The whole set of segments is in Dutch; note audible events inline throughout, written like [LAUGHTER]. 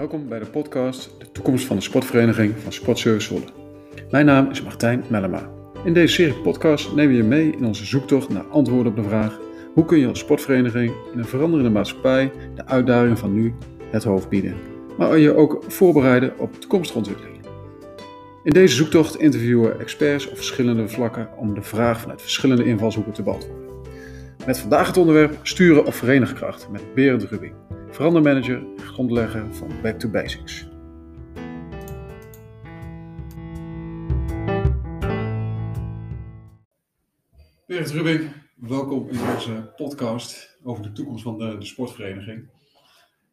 Welkom bij de podcast De toekomst van de sportvereniging van Sportservice Zwolle. Mijn naam is Martijn Mellema. In deze serie podcast nemen we je mee in onze zoektocht naar antwoorden op de vraag: hoe kun je als sportvereniging in een veranderende maatschappij de uitdagingen van nu het hoofd bieden, maar je ook voorbereiden op toekomstige ontwikkelingen. In deze zoektocht interviewen we experts op verschillende vlakken om de vraag vanuit verschillende invalshoeken te beantwoorden. Met vandaag het onderwerp sturen op verenigkracht met Berend Rubing, verandermanager en grondlegger van Back to Basics. Berend Rubing, welkom in onze podcast over de toekomst van de, de sportvereniging.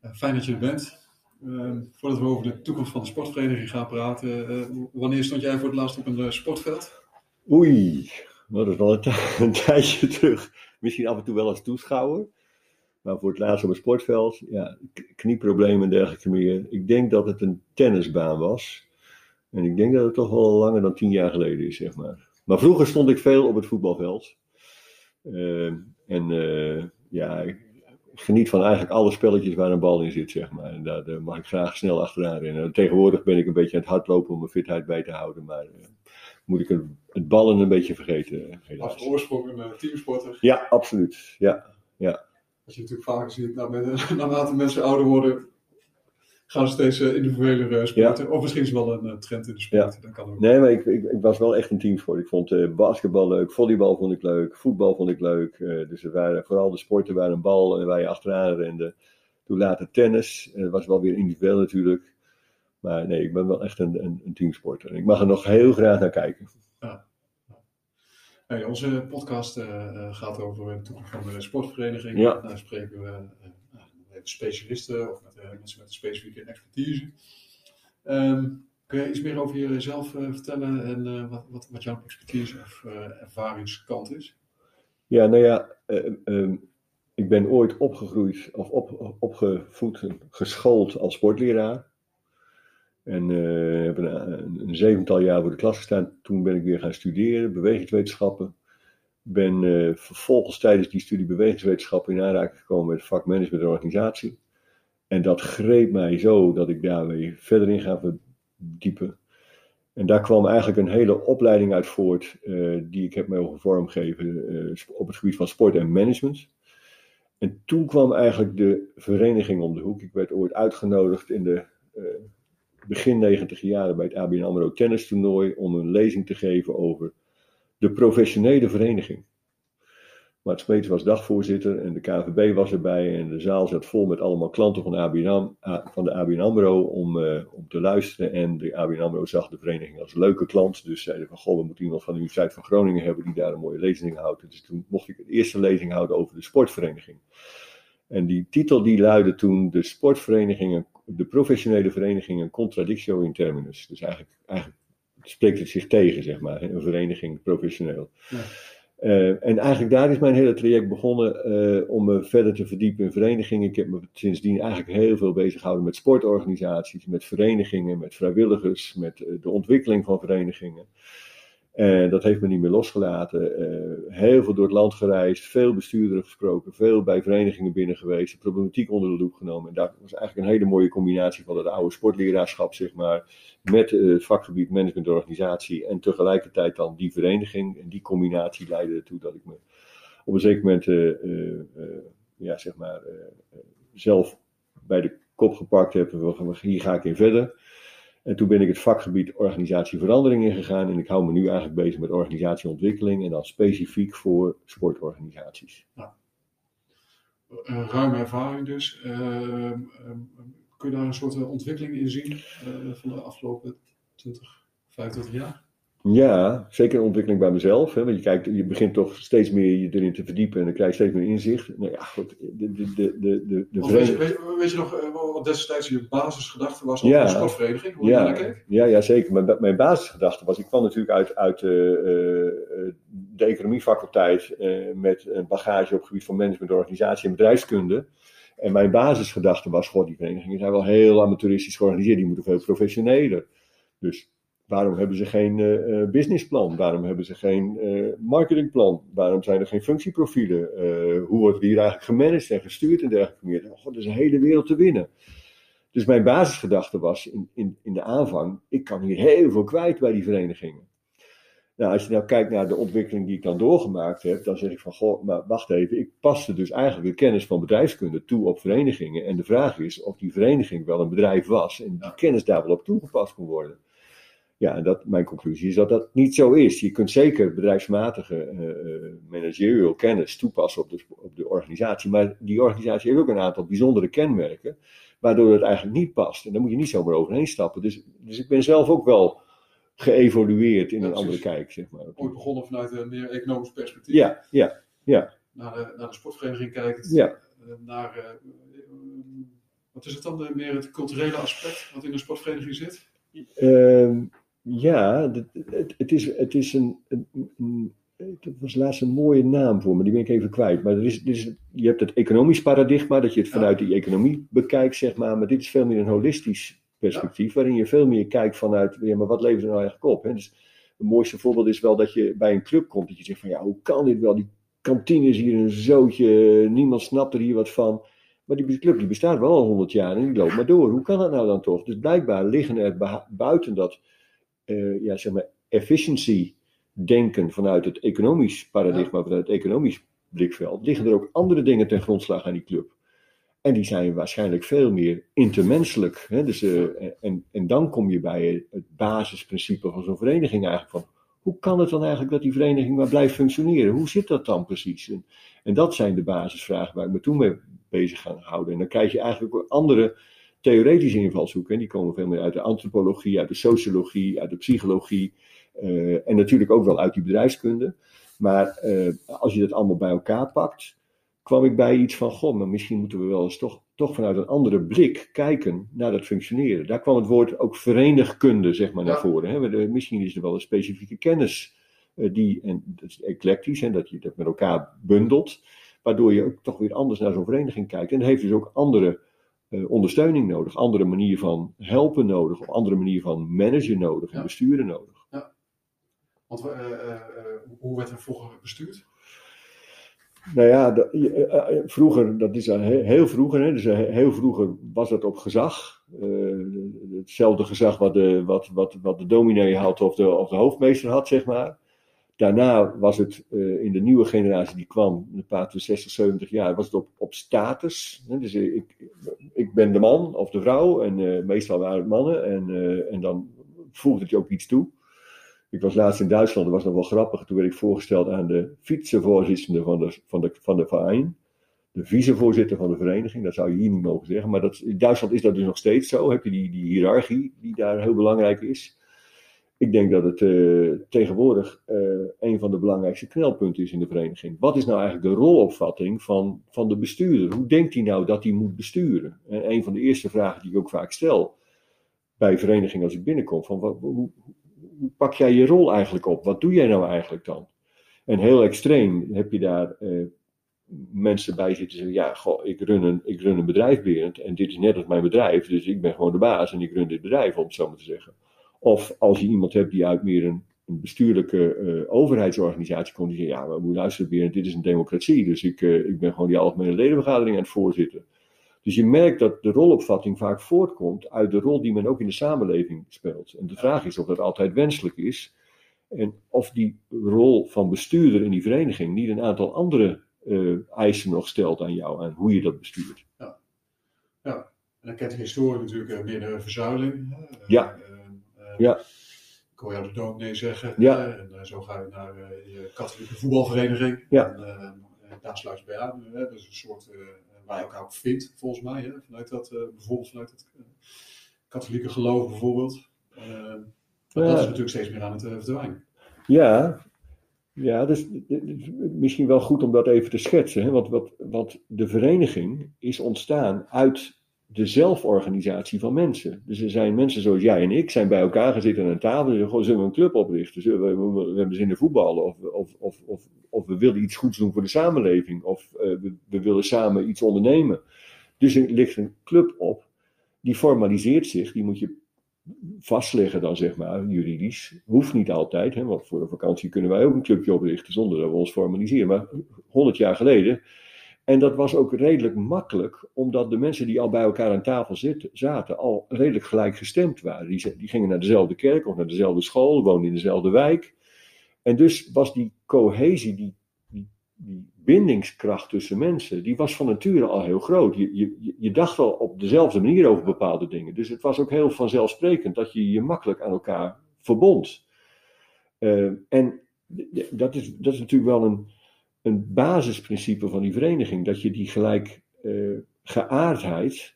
Uh, fijn dat je er bent. Uh, voordat we over de toekomst van de sportvereniging gaan praten, uh, wanneer stond jij voor het laatst op een uh, sportveld? Oei, nou, dat is wel een, [LAUGHS] een, tijdje terug. Misschien af en toe wel als toeschouwer. Maar voor het laatst op een sportveld, ja, knieproblemen en dergelijke meer. Ik denk dat het een tennisbaan was. En ik denk dat het toch wel langer dan tien jaar geleden is, zeg maar. Maar vroeger stond ik veel op het voetbalveld. en ja, geniet van eigenlijk alle spelletjes waar een bal in zit, zeg maar. En daar, daar mag ik graag snel achteraan rennen. Tegenwoordig ben ik een beetje aan het hardlopen om mijn fitheid bij te houden, maar uh, moet ik het ballen een beetje vergeten, helaas. Als oorsprong een teamsporter? Ja, absoluut. Ja, ja. Als je natuurlijk vaker ziet, nou, met, [LAUGHS] naarmate mensen ouder worden, gaan ze steeds uh, individueler sporten. Ja. Of misschien is het wel een trend in de sport. Ja. Dat kan ook. Nee, maar ik, ik, ik, was wel echt een teamsport. Ik vond uh, basketbal leuk, volleybal vond ik leuk, voetbal vond ik leuk. Uh, dus er waren vooral de sporten waar een bal waar je achteraan rende. Toen later tennis. Dat was wel weer individueel natuurlijk. Maar nee, ik ben wel echt een, een, een teamsporter. En ik mag er nog heel graag naar kijken. Ja. Onze podcast gaat over de toekomst van de sportvereniging. Ja. Daar spreken we met specialisten of met uh, mensen met een specifieke expertise. Um, kun je iets meer over jezelf vertellen en wat, wat, wat, jouw expertise of ervaringskant is? Ja, nou ja, um, ik ben ooit opgegroeid of op, opgevoed, geschoold als sportleraar. En heb een, een, zevental jaar voor de klas gestaan. Toen ben ik weer gaan studeren, bewegingswetenschappen ben uh, vervolgens tijdens die studie bewegingswetenschappen in aanraking gekomen met vak management en organisatie. En dat greep mij zo dat ik daarmee verder in ga verdiepen. En daar kwam eigenlijk een hele opleiding uit voort, uh, die ik heb mogen vormgeven op het gebied van sport en management. En toen kwam eigenlijk de vereniging om de hoek. Ik werd ooit uitgenodigd in de begin negentig jaren bij het ABN AMRO tennis toernooi om een lezing te geven over de professionele vereniging. Mart Smeets was dagvoorzitter en de KVB was erbij en de zaal zat vol met allemaal klanten van, ABN, van de ABN AMRO om, uh, om te luisteren. En de ABN AMRO zag de vereniging als leuke klant, dus zeiden van goh, we moeten iemand van de Universiteit van Groningen hebben die daar een mooie lezing houdt. Dus toen mocht ik de eerste lezing houden over de sportvereniging. En die titel die luidde toen de sportverenigingen, de professionele verenigingen contradictio in terminus. Dus eigenlijk, eigenlijk spreekt het zich tegen, zeg maar, een vereniging professioneel. Ja. Uh, en eigenlijk daar is mijn hele traject begonnen uh, om me verder te verdiepen in verenigingen. Ik heb me sindsdien eigenlijk heel veel bezig gehouden met sportorganisaties, met verenigingen, met vrijwilligers, met uh, de ontwikkeling van verenigingen. En dat heeft me niet meer losgelaten. heel veel door het land gereisd, veel bestuurderen gesproken, veel bij verenigingen binnen geweest, de problematiek onder de loep genomen. En dat was eigenlijk een hele mooie combinatie van het oude sportleraarschap, zeg maar, met het vakgebied management en organisatie en tegelijkertijd dan die vereniging. En die combinatie leidde ertoe dat ik me op een zeker moment, uh, ja, zeg maar, zelf bij de kop gepakt heb. Hier ga ik in verder. En toen ben ik het vakgebied organisatieverandering ingegaan. En ik hou me nu eigenlijk bezig met organisatieontwikkeling. En dan specifiek voor sportorganisaties. Ja. ruime ervaring dus. kun je daar een soort ontwikkeling in zien van de afgelopen 20, 25 jaar? Ja, zeker een ontwikkeling bij mezelf. Hè? Want je, kijkt, je begint toch steeds meer je erin te verdiepen en dan krijg je steeds meer inzicht. Nou ja, goed, de, de, de, de, de, de weet, je, weet, je, weet, je, nog wat destijds je basisgedachte was over ja, de sportvereniging? Hoe ja, je? Ja, ja, zeker. Mijn, mijn basisgedachte was, ik kwam natuurlijk uit, uit uh, de economiefaculteit uh, met een bagage op het gebied van management, organisatie en bedrijfskunde. En mijn basisgedachte was, god, die verenigingen zijn wel heel amateuristisch georganiseerd, die moeten veel professioneler. Dus Waarom hebben ze geen uh, businessplan? Waarom hebben ze geen uh, marketingplan? Waarom zijn er geen functieprofielen? Uh, hoe wordt hier eigenlijk gemanaged en gestuurd en dergelijke meer? God, er is een hele wereld te winnen. Dus mijn basisgedachte was in, in, in de aanvang, ik kan hier heel veel kwijt bij die verenigingen. Nou, als je nou kijkt naar de ontwikkeling die ik dan doorgemaakt heb, dan zeg ik van, goh, maar wacht even, ik paste dus eigenlijk de kennis van bedrijfskunde toe op verenigingen. En de vraag is of die vereniging wel een bedrijf was en die kennis daar wel op toegepast kon worden. Ja, en dat, mijn conclusie is dat dat niet zo is. Je kunt zeker bedrijfsmatige uh, managerial kennis toepassen op de, op de organisatie, maar die organisatie heeft ook een aantal bijzondere kenmerken, waardoor het eigenlijk niet past. En daar moet je niet zomaar overheen stappen. Dus, dus ik ben zelf ook wel geëvolueerd in een andere kijk, zeg maar. Ooit begonnen vanuit een meer economisch perspectief. Ja, ja, ja. Naar de, naar de sportvereniging kijkt. Ja. Eh, naar, uh, wat is het dan, meer het culturele aspect wat in een sportvereniging zit? Uh, ja, het, het, is, het is een, een, een dat was laatst een mooie naam voor me, die ben ik even kwijt. Maar er is, er is, je hebt het economisch paradigma, dat je het vanuit die economie bekijkt, zeg maar. Maar dit is veel meer een holistisch perspectief, waarin je veel meer kijkt vanuit, ja, maar wat levert er nou eigenlijk op? Hè? Dus het mooiste voorbeeld is wel dat je bij een club komt, dat je zegt van, ja, hoe kan dit wel? Die kantine is hier een zootje, niemand snapt er hier wat van. Maar die club die bestaat wel al honderd jaar en die loopt maar door. Hoe kan dat nou dan toch? Dus blijkbaar liggen er buiten dat, uh, ja, zeg maar, efficiency denken vanuit het economisch paradigma, vanuit het economisch blikveld, liggen er ook andere dingen ten grondslag aan die club. En die zijn waarschijnlijk veel meer intermenselijk. Hè? Dus, uh, en, en dan kom je bij het basisprincipe van zo'n vereniging eigenlijk van, hoe kan het dan eigenlijk dat die vereniging maar blijft functioneren? Hoe zit dat dan precies? En, en dat zijn de basisvragen waar ik me toen mee bezig ga houden. En dan krijg je eigenlijk ook andere theoretische invalshoeken. En die komen veel meer uit de antropologie, uit de sociologie, uit de psychologie. Uh, en natuurlijk ook wel uit die bedrijfskunde. Maar uh, als je dat allemaal bij elkaar pakt, kwam ik bij iets van, goh, maar misschien moeten we wel eens toch, toch vanuit een andere blik kijken naar dat functioneren. Daar kwam het woord ook verenigkunde, zeg maar, naar voren. Hè. Misschien is er wel een specifieke kennis uh, die, en dat is eclectisch, en dat je dat met elkaar bundelt, waardoor je ook toch weer anders naar zo'n vereniging kijkt. En dat heeft dus ook andere uh, ondersteuning nodig, andere manier van helpen nodig, of andere manier van managen nodig en ja. besturen nodig. Ja. Want uh, hoe werd er vroeger bestuurd? Nou ja, vroeger, dat is heel, heel vroeger, hè, dus heel vroeger was het op gezag. Hetzelfde gezag wat de, wat, wat, wat de dominee had of de, of de hoofdmeester had, zeg maar. Daarna was het uh, in de nieuwe generatie die kwam, een paar 60, 70 jaar, was het op, op status. Hè, dus ik, ik ben de man of de vrouw, en uh, meestal waren het mannen, en, en dan voegde het je ook iets toe. Ik was laatst in Duitsland, dat was nog wel grappig. Toen werd ik voorgesteld aan de vicevoorzitter van de, van de, van de verein. De vicevoorzitter van de vereniging, dat zou je hier niet mogen zeggen. Maar dat, in Duitsland is dat dus nog steeds zo. Heb je die, die hiërarchie die daar heel belangrijk is. Ik denk dat het uh, tegenwoordig uh, een van de belangrijkste knelpunten is in de vereniging. Wat is nou eigenlijk de rolopvatting van, van de bestuurder? Hoe denkt hij nou dat hij moet besturen? En een van de eerste vragen die ik ook vaak stel bij verenigingen als ik binnenkom: van wat, hoe, pak jij je rol eigenlijk op? Wat doe jij nou eigenlijk dan? En heel extreem heb je daar uh, mensen bij zitten zeggen: Ja, ik run een, ik run een bedrijf, Berend, en dit is net als mijn bedrijf, dus ik ben gewoon de baas en ik run dit bedrijf, om het zo maar te zeggen. Of als je iemand hebt die uit meer een, een bestuurlijke uh, overheidsorganisatie komt, die zegt: Ja, maar moet luisteren, Berend, dit is een democratie, dus ik, uh, ik ben gewoon die algemene ledenvergadering aan het voorzitten. Dus je merkt dat de rolopvatting vaak voortkomt uit de rol die men ook in de samenleving speelt. En de vraag is of dat altijd wenselijk is. En of die rol van bestuurder in die vereniging niet een aantal andere uh, eisen nog stelt aan jou, aan hoe je dat bestuurt. Ja, ja. en dan kent de historie natuurlijk meer de verzuiling. Ja. Uh, ja. Ik hoor jou de dominee zeggen. Ja. en zo ga je naar je katholieke voetbalvereniging. Ja. En, daar sluit je bij aan. dat is een soort waar je elkaar ook vindt, volgens mij. Hè? Vanuit dat, bijvoorbeeld vanuit het katholieke geloof bijvoorbeeld. Maar ja. dat is natuurlijk steeds meer aan het verdwijnen. Ja, ja dus, misschien wel goed om dat even te schetsen. Hè? Want, wat, wat de vereniging is ontstaan uit de zelforganisatie van mensen. Dus er zijn mensen zoals jij en ik, zijn bij elkaar gezeten aan een tafel en zeggen, zullen we een club oprichten? Zullen we, we, hebben zin in voetballen of, of, of, of, of we willen iets goeds doen voor de samenleving of uh, we, we, willen samen iets ondernemen. Dus er ligt een club op, die formaliseert zich, die moet je vastleggen dan zeg maar, juridisch. Hoeft niet altijd, hè, want voor de vakantie kunnen wij ook een clubje oprichten zonder dat we ons formaliseren. Maar 100 jaar geleden En dat was ook redelijk makkelijk, omdat de mensen die al bij elkaar aan tafel zitten, zaten, al redelijk gelijkgestemd waren. Die, die gingen naar dezelfde kerk of naar dezelfde school, woonden in dezelfde wijk. En dus was die cohesie, die, die, die bindingskracht tussen mensen, die was van nature al heel groot. Je, je, je dacht al op dezelfde manier over bepaalde dingen. Dus het was ook heel vanzelfsprekend dat je je makkelijk aan elkaar verbond. Uh, en dat is, dat is natuurlijk wel een, een basisprincipe van die vereniging, dat je die gelijk uh, geaardheid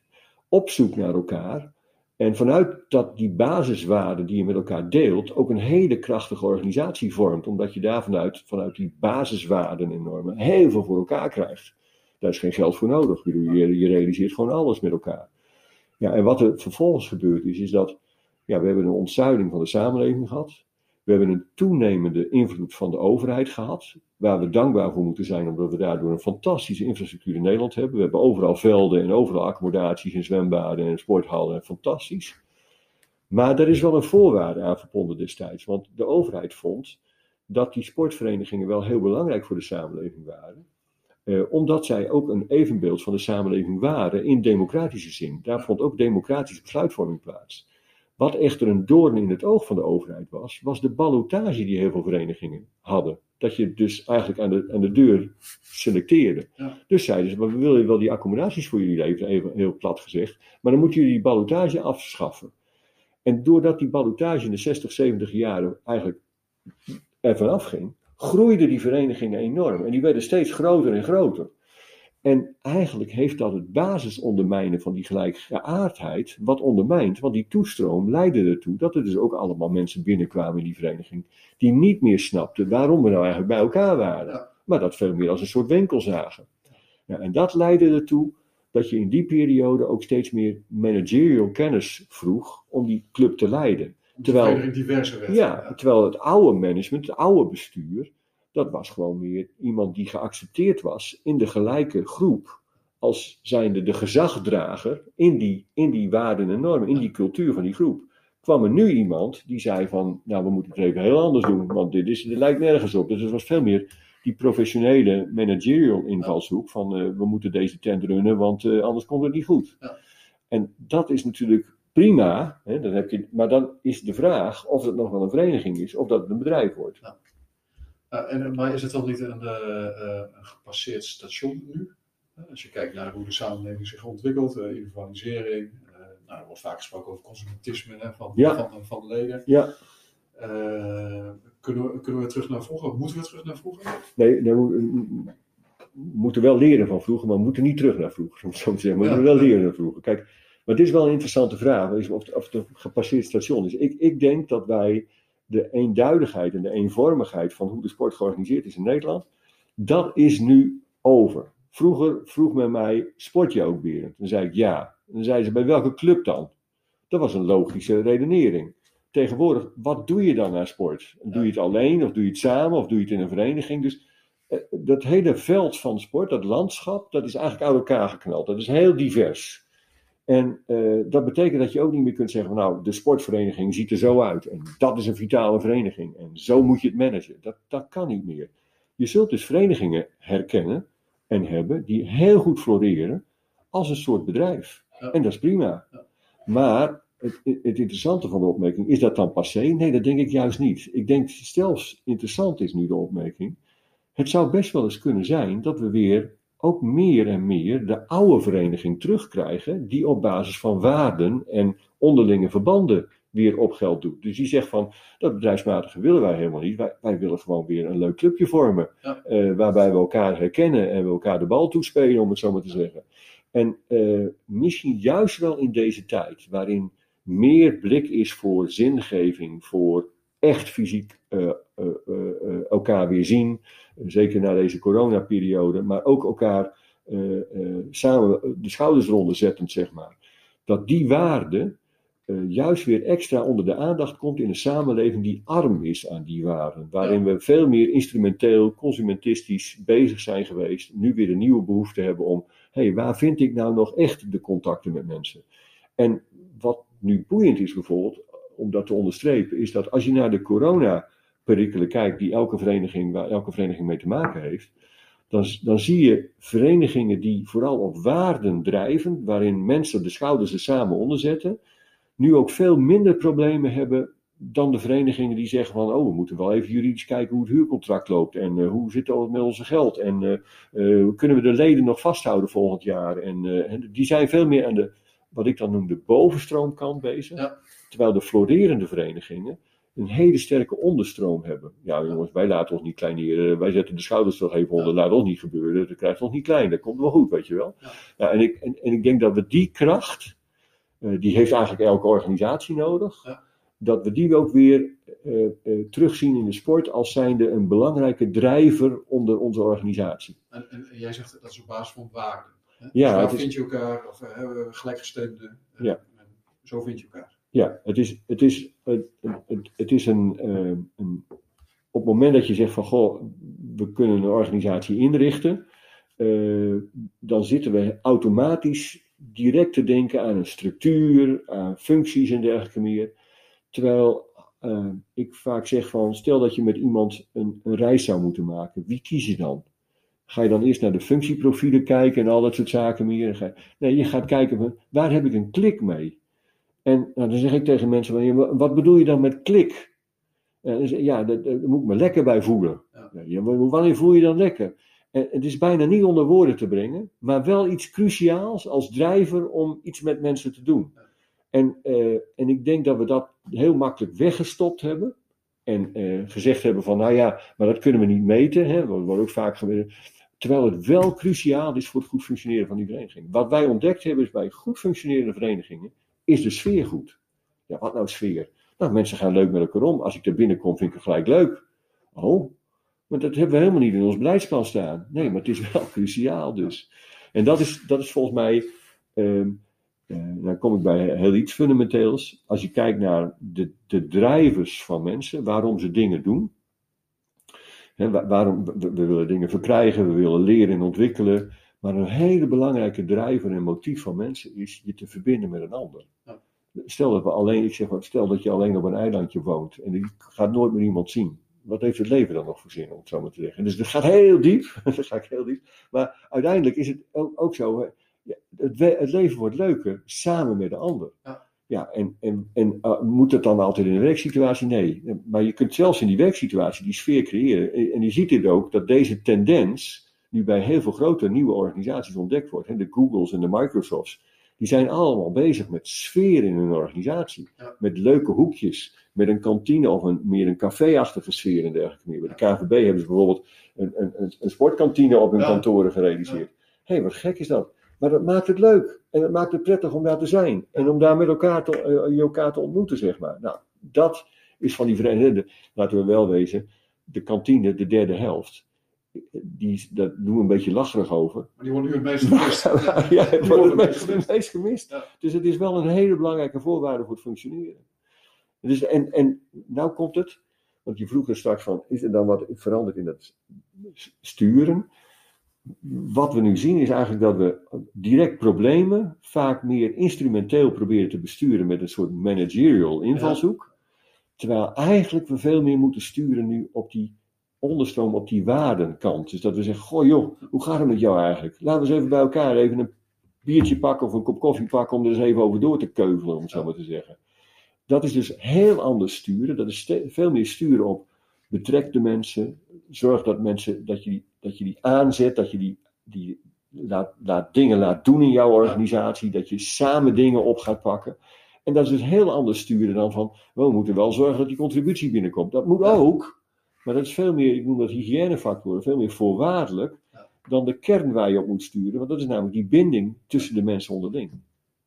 opzoekt naar elkaar. En vanuit dat die basiswaarden die je met elkaar deelt, ook een hele krachtige organisatie vormt, omdat je daar vanuit, vanuit die basiswaarden en normen heel veel voor elkaar krijgt. Daar is geen geld voor nodig. Je, je realiseert gewoon alles met elkaar. Ja, en wat er vervolgens gebeurd is, is dat ja, we hebben een ontzuiling van de samenleving gehad. We hebben een toenemende invloed van de overheid gehad, waar we dankbaar voor moeten zijn, omdat we daardoor een fantastische infrastructuur in Nederland hebben. We hebben overal velden en overal accommodaties en zwembaden en sporthallen, fantastisch. Maar er is wel een voorwaarde aan verbonden destijds, want de overheid vond dat die sportverenigingen wel heel belangrijk voor de samenleving waren. Eh, omdat zij ook een evenbeeld van de samenleving waren in democratische zin. Daar vond ook democratische besluitvorming plaats. Wat echter een doorn in het oog van de overheid was, was de ballotage die heel veel verenigingen hadden. Dat je dus eigenlijk aan de, aan de deur selecteerde. Dus zeiden ze, maar we willen wel die accommodaties voor jullie leveren, even heel plat gezegd. Maar dan moeten jullie die ballotage afschaffen. En doordat die ballotage in de 60, 70 jaren eigenlijk ervan afging, groeiden die verenigingen enorm. En die werden steeds groter en groter. En eigenlijk heeft dat het basisondermijnen van die gelijkgeaardheid wat ondermijnd. Want die toestroom leidde ertoe dat er dus ook allemaal mensen binnenkwamen in die vereniging. Die niet meer snapten waarom we nou eigenlijk bij elkaar waren. Maar dat veel meer als een soort winkel zagen. Ja, en dat leidde ertoe dat je in die periode ook steeds meer managerial kennis vroeg om die club te leiden. Terwijl, diverse ja, terwijl het oude management, het oude bestuur, dat was gewoon meer iemand die geaccepteerd was in de gelijke groep als zijnde de gezagdrager in die, in die waarden en normen, in die cultuur van die groep. Kwam er nu iemand die zei van, nou we moeten het even heel anders doen, want dit, is, dit lijkt nergens op. Dus het was veel meer die professionele managerial invalshoek van uh, we moeten deze tent runnen, want uh, anders komt het niet goed. Ja. En dat is natuurlijk prima, hè, dan heb je, maar dan is de vraag of het nog wel een vereniging is of dat het een bedrijf wordt. Ja. Uh, en, maar is het dan niet een, een gepasseerd station nu? als je kijkt naar hoe de samenleving zich ontwikkelt, individualisering. nou, er wordt vaak gesproken over consumentisme hè, van, van, van, leden. Ja. kunnen, we, kunnen we terug naar vroeger? Moeten we terug naar vroeger? Nee, nee we, moeten wel leren van vroeger, maar we moeten niet terug naar vroeger. [LAUGHS] Om zo te zeggen. Maar we moeten wel leren naar vroeger. Kijk, maar het is wel een interessante vraag. Of, of het een gepasseerd station is. Ik, ik denk dat wij de eenduidigheid en de eenvormigheid van hoe de sport georganiseerd is in Nederland, dat is nu over. Vroeger vroeg men mij, sport je ook weer? Dan zei ik ja. Dan zeiden ze, bij welke club dan? Dat was een logische redenering. Tegenwoordig, wat doe je dan aan sport? Doe je het alleen, of doe je het samen, of doe je het in een vereniging? Dus eh, dat hele veld van sport, dat landschap, dat is eigenlijk uit elkaar geknald. Dat is heel divers. En uh, dat betekent dat je ook niet meer kunt zeggen: van, Nou, de sportvereniging ziet er zo uit. En dat is een vitale vereniging. En zo moet je het managen. Dat, dat kan niet meer. Je zult dus verenigingen herkennen en hebben die heel goed floreren als een soort bedrijf. En dat is prima. Maar het, het, interessante van de opmerking, is dat dan passé? Nee, dat denk ik juist niet. Ik denk zelfs interessant is nu de opmerking. Het zou best wel eens kunnen zijn dat we weer ook meer en meer de oude vereniging terugkrijgen, die op basis van waarden en onderlinge verbanden weer op geld doet. Dus die zegt van, dat bedrijfsmatige willen wij helemaal niet. Wij, wij willen gewoon weer een leuk clubje vormen, eh, waarbij we elkaar herkennen en we elkaar de bal toespelen, om het zo maar te zeggen. En uh, misschien juist wel in deze tijd, waarin meer blik is voor zingeving, voor echt fysiek uh, elkaar weer zien, zeker na deze coronaperiode, maar ook elkaar uh, uh, samen de schouders eronder zettend, zeg maar. Dat die waarde uh, juist weer extra onder de aandacht komt in een samenleving die arm is aan die waarden. Waarin we veel meer instrumenteel, consumentistisch bezig zijn geweest. Nu weer een nieuwe behoefte hebben om, hé, hey, waar vind ik nou nog echt de contacten met mensen? En wat nu boeiend is bijvoorbeeld, om dat te onderstrepen, is dat als je naar de corona perikelen kijkt die elke vereniging, waar elke vereniging mee te maken heeft, dan, dan zie je verenigingen die vooral op waarden drijven, waarin mensen de schouders er samen onder zetten, nu ook veel minder problemen hebben dan de verenigingen die zeggen van, oh, we moeten wel even juridisch kijken hoe het huurcontract loopt en uh, hoe zit het met onze geld en uh, uh, kunnen we de leden nog vasthouden volgend jaar. En die zijn veel meer aan de, wat ik dan noem, de bovenstroomkant bezig. Ja. Terwijl de florerende verenigingen een hele sterke onderstroom hebben. Ja, jongens, wij laten ons niet kleineren. Wij zetten de schouders toch even onder. Laat ons niet gebeuren. Dat krijgt ons niet klein. Dat komt wel goed, weet je wel. Ja. ja en, ik, en, en, ik denk dat we die kracht, uh, die heeft eigenlijk elke organisatie nodig. Ja. Dat we die ook weer uh, uh, terugzien in de sport als zijnde een belangrijke drijver onder onze organisatie. En, en, jij zegt dat is op basis van waarden. Ja, dus vind je elkaar, of hebben we gelijkgestemde. ja. Zo vind je elkaar. Ja, het is, het is, het, het, is een, uh, een, Op het moment dat je zegt van goh, we kunnen een organisatie inrichten, uh, dan zitten we automatisch direct te denken aan een structuur, aan functies en dergelijke meer. Terwijl uh, ik vaak zeg van, stel dat je met iemand een, een reis zou moeten maken, wie kies je dan? Ga je dan eerst naar de functieprofielen kijken en al dat soort zaken meer? Nee, je gaat kijken, waar heb ik een klik mee? En nou, dan zeg ik tegen mensen, wat bedoel je dan met klik? En ja, daar, moet ik me lekker bij voelen. Ja. wanneer voel je dan lekker? En het is bijna niet onder woorden te brengen, maar wel iets cruciaals als drijver om iets met mensen te doen. En, uh, en ik denk dat we dat heel makkelijk weggestopt hebben. En uh, gezegd hebben van, nou ja, maar dat kunnen we niet meten. Hè, dat wordt ook vaak gebeurd. Terwijl het wel cruciaal is voor het goed functioneren van die vereniging. Wat wij ontdekt hebben is bij goed functionerende verenigingen, is de sfeer goed? Ja, wat nou sfeer? Nou, mensen gaan leuk met elkaar om. Als ik er binnenkom, vind ik het gelijk leuk. Oh, maar dat hebben we helemaal niet in ons beleidsplan staan. Nee, maar het is wel [LAUGHS] cruciaal dus. En dat is, dat is volgens mij, um, uh, dan kom ik bij heel iets fundamenteels. Als je kijkt naar de, de drijvers van mensen, waarom ze dingen doen. He, waarom, we, willen dingen verkrijgen, we willen leren en ontwikkelen. Maar een hele belangrijke drijver en motief van mensen is je te verbinden met een ander. Ja. Stel dat we alleen, ik zeg, stel dat je alleen op een eilandje woont en je gaat nooit meer iemand zien. Wat heeft het leven dan nog voor zin, om het zo maar te zeggen? Dus dat gaat heel diep, [LAUGHS] dat gaat heel diep. Maar uiteindelijk is het ook, ook zo, het, het, leven wordt leuker samen met de ander. Ja. Ja, en, en, en uh, moet het dan altijd in een werksituatie? Nee. Maar je kunt zelfs in die werksituatie die sfeer creëren. En je ziet dit ook, dat deze tendens, nu bij heel veel grote nieuwe organisaties ontdekt wordt. Hè, de Googles en de Microsofts. Die zijn allemaal bezig met sfeer in hun organisatie. Met leuke hoekjes. Met een kantine of een, meer een café-achtige sfeer en dergelijke meer. Bij de KVB hebben ze bijvoorbeeld een, een, een sportkantine op hun kantoren gerealiseerd. Hé, hey, wat gek is dat. Maar dat maakt het leuk. En het maakt het prettig om daar te zijn. En om daar met elkaar te, uh, elkaar te ontmoeten, zeg maar. Nou, dat is van die vereniging. [LAUGHS] Laten we wel wezen. De kantine, de derde helft die, daar doen we een beetje lacherig over. Maar die worden nu het meest gemist. [LAUGHS] ja, die worden het meest, gemist. Dus het is wel een hele belangrijke voorwaarde voor het functioneren. Dus, en, en nou komt het, want je vroeg er straks van, is er dan wat veranderd in dat sturen? Wat we nu zien is eigenlijk dat we direct problemen vaak meer instrumenteel proberen te besturen met een soort managerial invalshoek. Terwijl eigenlijk we veel meer moeten sturen nu op die onderstroom op die waardenkant. Dus dat we zeggen, goh joh, hoe gaat het met jou eigenlijk? Laten we eens even bij elkaar even een biertje pakken of een kop koffie pakken om er eens even over door te keuvelen, om het zo maar te zeggen. Dat is dus heel anders sturen. Dat is veel meer sturen op betrek de mensen. Zorg dat mensen, dat je die, dat je die aanzet, dat je die, die laat, laat dingen laat doen in jouw organisatie. Dat je samen dingen op gaat pakken. En dat is dus heel anders sturen dan van, we moeten wel zorgen dat die contributie binnenkomt. Dat moet ook. Maar dat is veel meer, ik noem dat hygiënefactoren, veel meer voorwaardelijk dan de kern waar je op moet sturen. Want dat is namelijk die binding tussen de mensen onderling.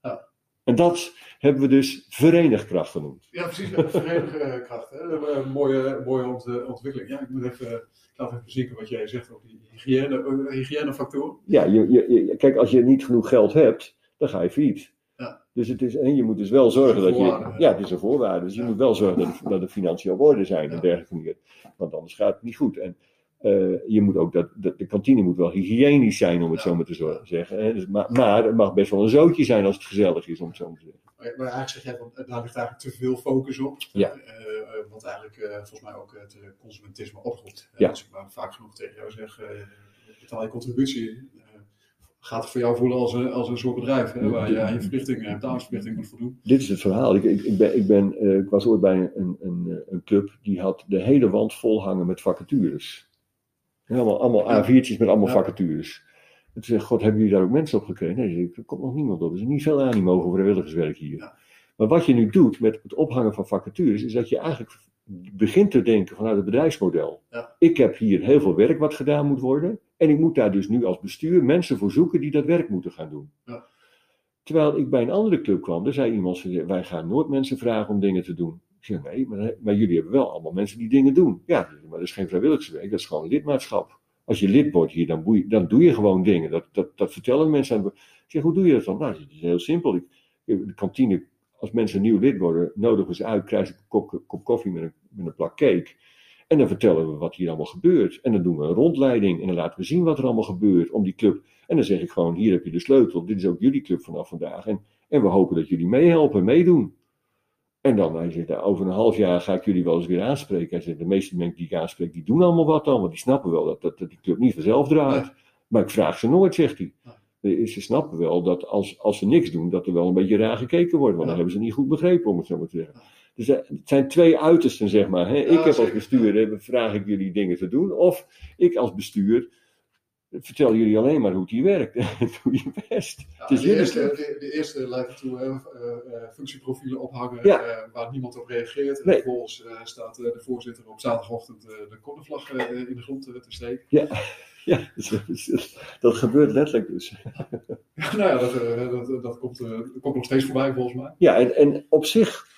Ja. En dat hebben we dus verenigkracht genoemd. Ja, precies. Verenigkracht. Hè? Een mooie, mooie ontwikkeling. Ja, ik moet even, ik laat even zien wat jij zegt over die hygiëne, hygiënefactoren. Ja, je, je, kijk, als je niet genoeg geld hebt, dan ga je failliet. Dus het is, en je moet dus wel zorgen dat je. Ja, het is een voorwaarde. Dus je moet wel zorgen dat, dat de financiën op orde zijn en dergelijke manier. Want anders gaat het niet goed. En uh, je moet ook dat, de, de kantine moet wel hygiënisch zijn, om het zo maar te zeggen. Dus, maar, maar het mag best wel een zootje zijn als het gezellig is, om het zo maar te zeggen. Maar eigenlijk zeg jij, van, daar ligt eigenlijk te veel focus op. Ja. Uh, wat eigenlijk uh, volgens mij ook het consumentisme oproept. Ja. Als ik maar vaak genoeg tegen jou zeg, betaal je contributie. Gaat het voor jou voelen als een, als een soort bedrijf, hè, waar je aan je verplichtingen, betalingsverplichtingen moet voldoen. Dit is het verhaal. Ik, ik, ik ben, ik, ben, uh, ik was ooit bij een, een, een club die had de hele wand vol hangen met vacatures. Allemaal, allemaal A4'tjes met allemaal vacatures. En toen zei God, hebben jullie daar ook mensen op gekregen? Nee, er komt nog niemand op. Er is niet veel animo voor vrijwilligerswerk hier. Ja. Maar wat je nu doet met het ophangen van vacatures, is dat je eigenlijk begint te denken vanuit het bedrijfsmodel. Ja. Ik heb hier heel veel werk wat gedaan moet worden. En ik moet daar dus nu als bestuur mensen voor zoeken die dat werk moeten gaan doen. Ja. Terwijl ik bij een andere club kwam, daar zei iemand, wij gaan nooit mensen vragen om dingen te doen. Ik zei, nee, maar, maar, jullie hebben wel allemaal mensen die dingen doen. Ja, maar dat is geen vrijwilligerswerk, dat is gewoon lidmaatschap. Als je lid wordt hier, dan, dan doe je gewoon dingen. Dat, dat, dat vertellen mensen aan. Ik zeg, hoe doe je dat dan? Nou, dat is heel simpel. Ik, de kantine als mensen nieuw lid worden, nodigen ze uit, krijgen ze een kop, kop koffie met een, met een plak cake. En dan vertellen we wat hier allemaal gebeurt. En dan doen we een rondleiding en dan laten we zien wat er allemaal gebeurt om die club. En dan zeg ik gewoon, hier heb je de sleutel, dit is ook jullie club vanaf vandaag. En, en we hopen dat jullie meehelpen, meedoen. En dan, hij zegt, over een half jaar ga ik jullie wel eens weer aanspreken. Hij zegt, de meeste mensen die ik aanspreek, die doen allemaal wat dan, want die snappen wel dat, dat, dat die club niet vanzelf draait. Maar ik vraag ze nooit, zegt hij ze snappen wel dat als, als ze niks doen, dat er wel een beetje raar gekeken wordt. Want dan hebben ze niet goed begrepen, om het zo maar te zeggen. Dus eh, het zijn twee uitersten, zeg maar. Hè? ik heb als bestuur, vraag ik jullie dingen te doen. Of ik als bestuur vertel jullie alleen maar hoe het hier werkt. [LAUGHS] Doe je best. Ja, de, eerste, de, de, eerste lijkt toe uh, functieprofielen ophangen uh, waar niemand op reageert. En nee. vervolgens staat de voorzitter op zaterdagochtend de cornervlag in de grond te steken. Ja. [LAUGHS] Ja, dat gebeurt letterlijk dus. [LAUGHS] Ja, nou ja, dat, eh, dat, dat, komt, eh, dat komt nog steeds voorbij volgens mij. Ja, en, en op zich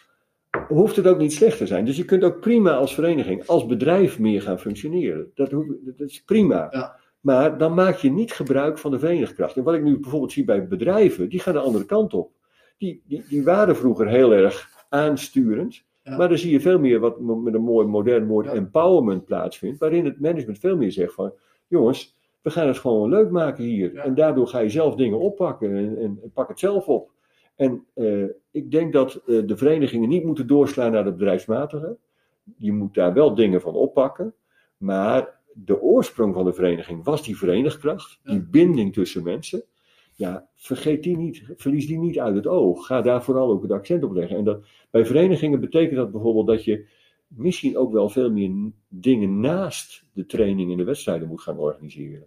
hoeft het ook niet slecht te zijn. Dus je kunt ook prima als vereniging, als bedrijf meer gaan functioneren. Dat, dat is prima. Ja. Maar dan maak je niet gebruik van de verenigkracht. En wat ik nu bijvoorbeeld zie bij bedrijven, die gaan de andere kant op. Die, die, die waren vroeger heel erg aansturend. Maar dan zie je veel meer wat met een mooi modern woord empowerment plaatsvindt. Waarin het management veel meer zegt van jongens, we gaan het gewoon leuk maken hier. En daardoor ga je zelf dingen oppakken en, en, pak het zelf op. En uh, ik denk dat uh, de verenigingen niet moeten doorslaan naar het bedrijfsmatige. Je moet daar wel dingen van oppakken. Maar de oorsprong van de vereniging was die verenigkracht, die binding tussen mensen. Ja, vergeet die niet, verlies die niet uit het oog. Ga daar vooral ook het accent op leggen. En dat, bij verenigingen betekent dat bijvoorbeeld dat je misschien ook wel veel meer dingen naast de training en de wedstrijden moet gaan organiseren.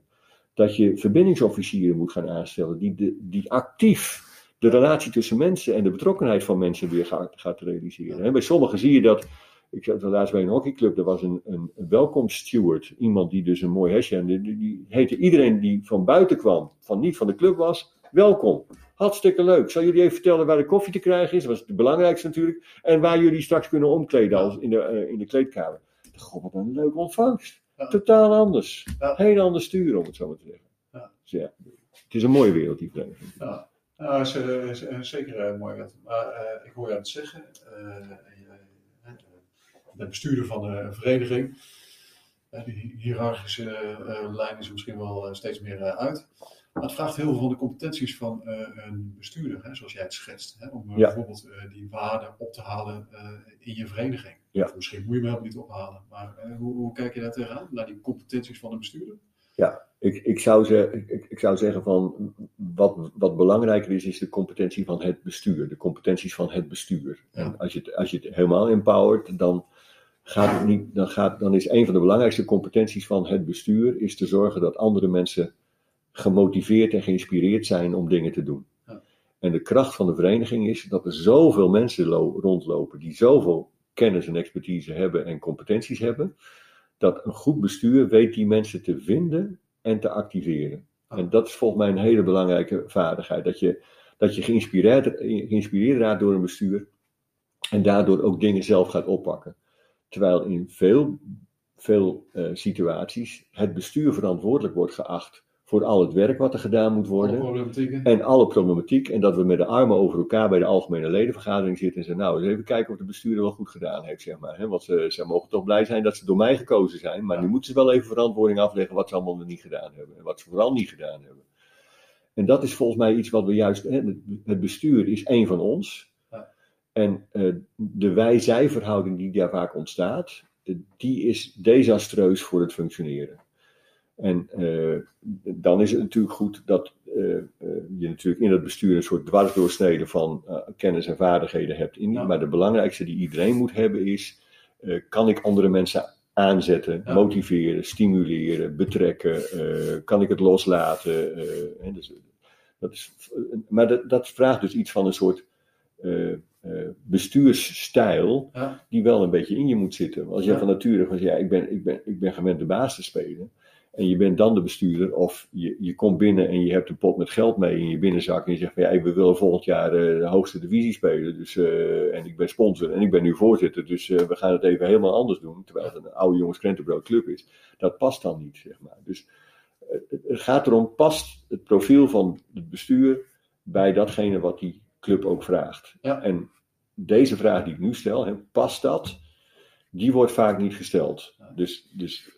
Dat je verbindingsofficieren moet gaan aanstellen die, de, die actief de relatie tussen mensen en de betrokkenheid van mensen weer gaat, gaat realiseren. bij sommigen zie je dat. Ik zat laatst bij een hockeyclub, er was een, een, welkomststeward. Iemand die dus een mooi hesje. En die, die heette iedereen die van buiten kwam, van niet van de club was, welkom. Hartstikke leuk. Zal jullie even vertellen waar de koffie te krijgen is? Dat was het belangrijkste natuurlijk. En waar jullie straks kunnen omkleden als in, de, uh, in de kleedkamer. God, wat een leuke ontvangst. Totaal anders. Ja. Heel anders sturen, om het zo maar te zeggen. Ja. Dus ja, het is een mooie wereld, die vereniging. Ja, nou, is, is, is, zeker mooie wereld. Maar ik hoor je aan het zeggen, uh, de bestuurder van een vereniging. die hiërarchische lijn is er misschien wel steeds meer uit. Maar het vraagt heel veel van de competenties van uh, een bestuurder, hè, zoals jij het schetst. Hè, om uh, bijvoorbeeld uh, die waarden op te halen in je vereniging. Ja. Of misschien moet je hem helemaal niet ophalen. Maar hoe, hoe, kijk je daar tegenaan, naar die competenties van een bestuurder? Ja, ik, ik, zou, ze, ik, ik zou zeggen van wat, wat belangrijker is, is de competentie van het bestuur. De competenties van het bestuur. En als je, het, als je het helemaal empowert, dan gaat het niet, dan, gaat, dan is een van de belangrijkste competenties van het bestuur is te zorgen dat andere mensen gemotiveerd en geïnspireerd zijn om dingen te doen. Ja. En de kracht van de vereniging is dat er zoveel mensen rondlopen die zoveel kennis en expertise hebben en competenties hebben, dat een goed bestuur weet die mensen te vinden en te activeren. En dat is volgens mij een hele belangrijke vaardigheid. Dat je, dat je geïnspireerd, geïnspireerd raakt door een bestuur en daardoor ook dingen zelf gaat oppakken. Terwijl in veel, veel uh, situaties het bestuur verantwoordelijk wordt geacht voor al het werk wat er gedaan moet worden. Alle en alle problematiek. En dat we met de armen over elkaar bij de algemene ledenvergadering zitten en zeggen, nou, eens even kijken of de bestuurder wel goed gedaan heeft, zeg maar. Want ze, ze mogen toch blij zijn dat ze door mij gekozen zijn, maar nu moeten ze wel even verantwoording afleggen wat ze allemaal nog niet gedaan hebben. En wat ze vooral niet gedaan hebben. En dat is volgens mij iets wat we juist, het bestuur is één van ons. En uh, de wij-zij verhouding die daar vaak ontstaat, die is desastreus voor het functioneren. En eh, dan is het natuurlijk goed dat eh, eh, je natuurlijk in het bestuur een soort dwarsdoorsnede van kennis en vaardigheden hebt. In, Maar de belangrijkste die iedereen moet hebben is, kan ik andere mensen aanzetten, motiveren, stimuleren, betrekken? kan ik het loslaten? dus, dat is, maar dat, dat, vraagt dus iets van een soort bestuursstijl die wel een beetje in je moet zitten. Als je van nature van ja, ik ben, ik, ben, ik ben gewend de baas te spelen. En je bent dan de bestuurder, of je, je komt binnen en je hebt een pot met geld mee in je binnenzak. En je zegt van ja, we willen volgend jaar uh, de hoogste divisie spelen. Dus, uh, en ik ben sponsor en ik ben nu voorzitter. Dus uh, we gaan het even helemaal anders doen. Terwijl het een oude jongens krentenbrood club is. Dat past dan niet, zeg maar. Dus het gaat erom, past het profiel van het bestuur bij datgene wat die club ook vraagt. Ja. En deze vraag die ik nu stel, hè, past dat? Die wordt vaak niet gesteld. Dus, dus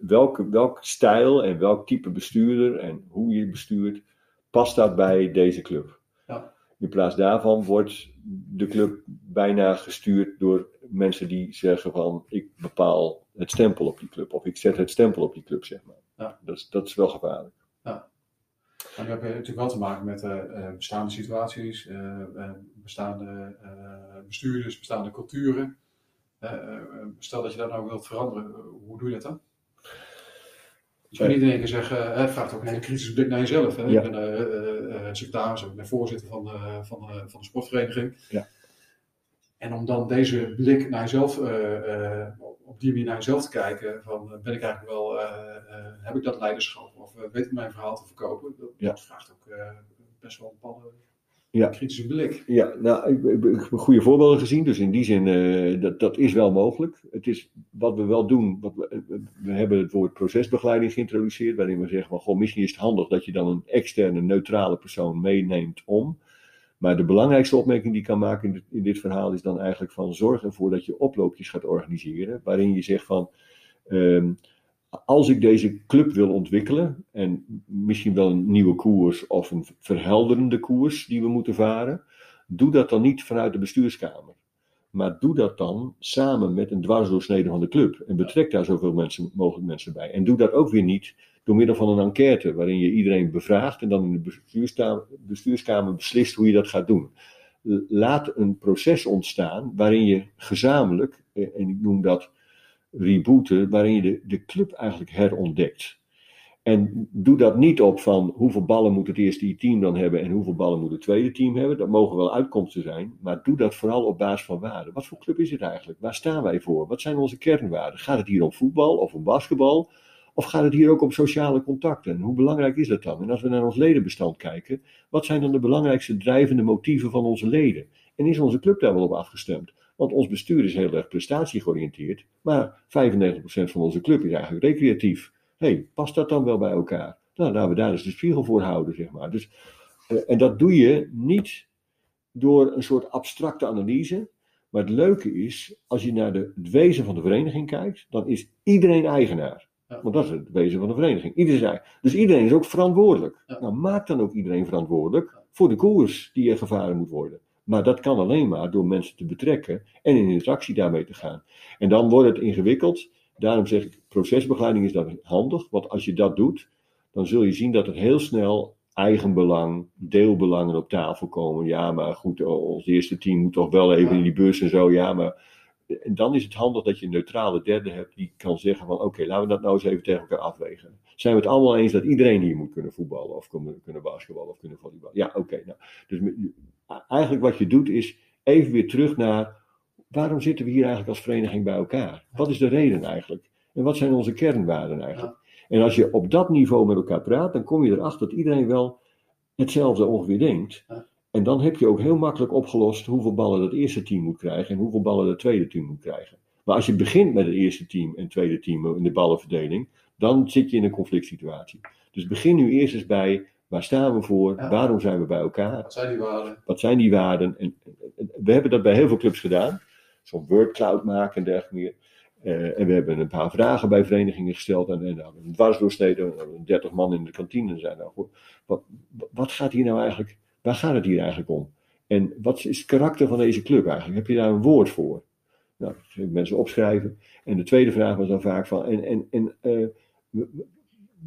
welke, welk stijl en welk type bestuurder en hoe je bestuurt, past dat bij deze club? Ja. In plaats daarvan wordt de club bijna gestuurd door mensen die zeggen van ik bepaal het stempel op die club of ik zet het stempel op die club, zeg maar. Ja. Dat, is, dat is wel gevaarlijk. Ja. En dan heb je natuurlijk wel te maken met uh, bestaande situaties, uh, bestaande bestuurders, bestaande culturen. Stel dat je dat nou wilt veranderen, hoe doe je dat dan? Je kan niet in één keer zeggen, het vraagt ook een hele kritische blik naar jezelf. Hè? Ik ben uh, secretaris, ik ben voorzitter van, van, van de sportvereniging. Ja. En om dan deze blik naar jezelf, op die manier naar jezelf te kijken, van ben ik eigenlijk wel, heb ik dat leiderschap of weet ik mijn verhaal te verkopen? Dat, ja. dat vraagt ook best wel een bepaalde ja. kritische blik. Ja, nou, ik, ik, heb goede voorbeelden gezien, dus in die zin, uh, dat, dat is wel mogelijk. Het is wat we wel doen, wat we, we hebben het woord procesbegeleiding geïntroduceerd, waarin we zeggen van, goh, misschien is het handig dat je dan een externe, neutrale persoon meeneemt om. Maar de belangrijkste opmerking die ik kan maken in dit, in dit verhaal is dan eigenlijk van zorg ervoor dat je oploopjes gaat organiseren, waarin je zegt van, um, als ik deze club wil ontwikkelen, en misschien wel een nieuwe koers of een verhelderende koers die we moeten varen, doe dat dan niet vanuit de bestuurskamer. Maar doe dat dan samen met een dwarsdoorsnede van de club. En betrek daar zoveel mogelijk mensen bij. En doe dat ook weer niet door middel van een enquête, waarin je iedereen bevraagt en dan in de bestuurskamer, bestuurskamer beslist hoe je dat gaat doen. Laat een proces ontstaan waarin je gezamenlijk, eh, en ik noem dat rebooten, waarin je de, de club eigenlijk herontdekt. En doe dat niet op van hoeveel ballen moet het eerste team dan hebben en hoeveel ballen moet het tweede team hebben. Dat mogen wel uitkomsten zijn, maar doe dat vooral op basis van waarden. Wat voor club is het eigenlijk? Waar staan wij voor? Wat zijn onze kernwaarden? Gaat het hier om voetbal of om basketbal? Of gaat het hier ook om sociale contacten? Hoe belangrijk is dat dan? En als we naar ons ledenbestand kijken, wat zijn dan de belangrijkste drijvende motieven van onze leden? En is onze club daar wel op afgestemd? Want ons bestuur is heel erg prestatiegeoriënteerd, maar 95% van onze club is eigenlijk recreatief. hey, past dat dan wel bij elkaar? Nou, laten we daar dus de spiegel voor houden, zeg maar. Dus, eh, en dat doe je niet door een soort abstracte analyse. Maar het leuke is, als je naar de, het wezen van de vereniging kijkt, dan is iedereen eigenaar. Want dat is het wezen van de vereniging. Iedereen is dus iedereen is ook verantwoordelijk. Nou, maak dan ook iedereen verantwoordelijk voor de koers die er gevaren moet worden. Maar dat kan alleen maar door mensen te betrekken en in interactie daarmee te gaan. En dan wordt het ingewikkeld. Daarom zeg ik, procesbegeleiding is dat handig. Want als je dat doet, dan zul je zien dat er heel snel eigenbelang, deelbelangen op tafel komen. Ja, maar goed, ons eerste team moet toch wel even in die bus en zo. Ja, maar en dan is het handig dat je een neutrale derde hebt die kan zeggen van oké, laten we dat nou eens even tegen elkaar afwegen. Zijn we het allemaal eens dat iedereen hier moet kunnen voetballen of kunnen, kunnen basketballen of kunnen volleyballen? Ja, oké. nou. Dus eigenlijk wat je doet is even weer terug naar waarom zitten we hier eigenlijk als vereniging bij elkaar? Wat is de reden eigenlijk? En wat zijn onze kernwaarden eigenlijk? En als je op dat niveau met elkaar praat, dan kom je erachter dat iedereen wel hetzelfde ongeveer denkt. En dan heb je ook heel makkelijk opgelost hoeveel ballen het eerste team moet krijgen en hoeveel ballen het tweede team moet krijgen. Maar als je begint met het eerste team en het tweede team in de ballenverdeling, dan zit je in een conflict situatie. Dus begin nu eerst eens bij waar staan we voor, waarom zijn we bij elkaar. Wat zijn die waarden? Wat zijn die waarden? En, we hebben dat bij heel veel clubs gedaan. Zo'n wordcloud maken en dergelijke meer. Uh, en we hebben een paar vragen bij verenigingen gesteld. En, en nou, een dwarsdoorsnede, 30 man in de kantine. Zijn nou, wat, wat gaat hier nou eigenlijk Waar gaat het hier eigenlijk om? En wat is het karakter van deze club eigenlijk? Heb je daar een woord voor? Nou, dat mensen opschrijven. En de tweede vraag was dan vaak van, en, en, en uh,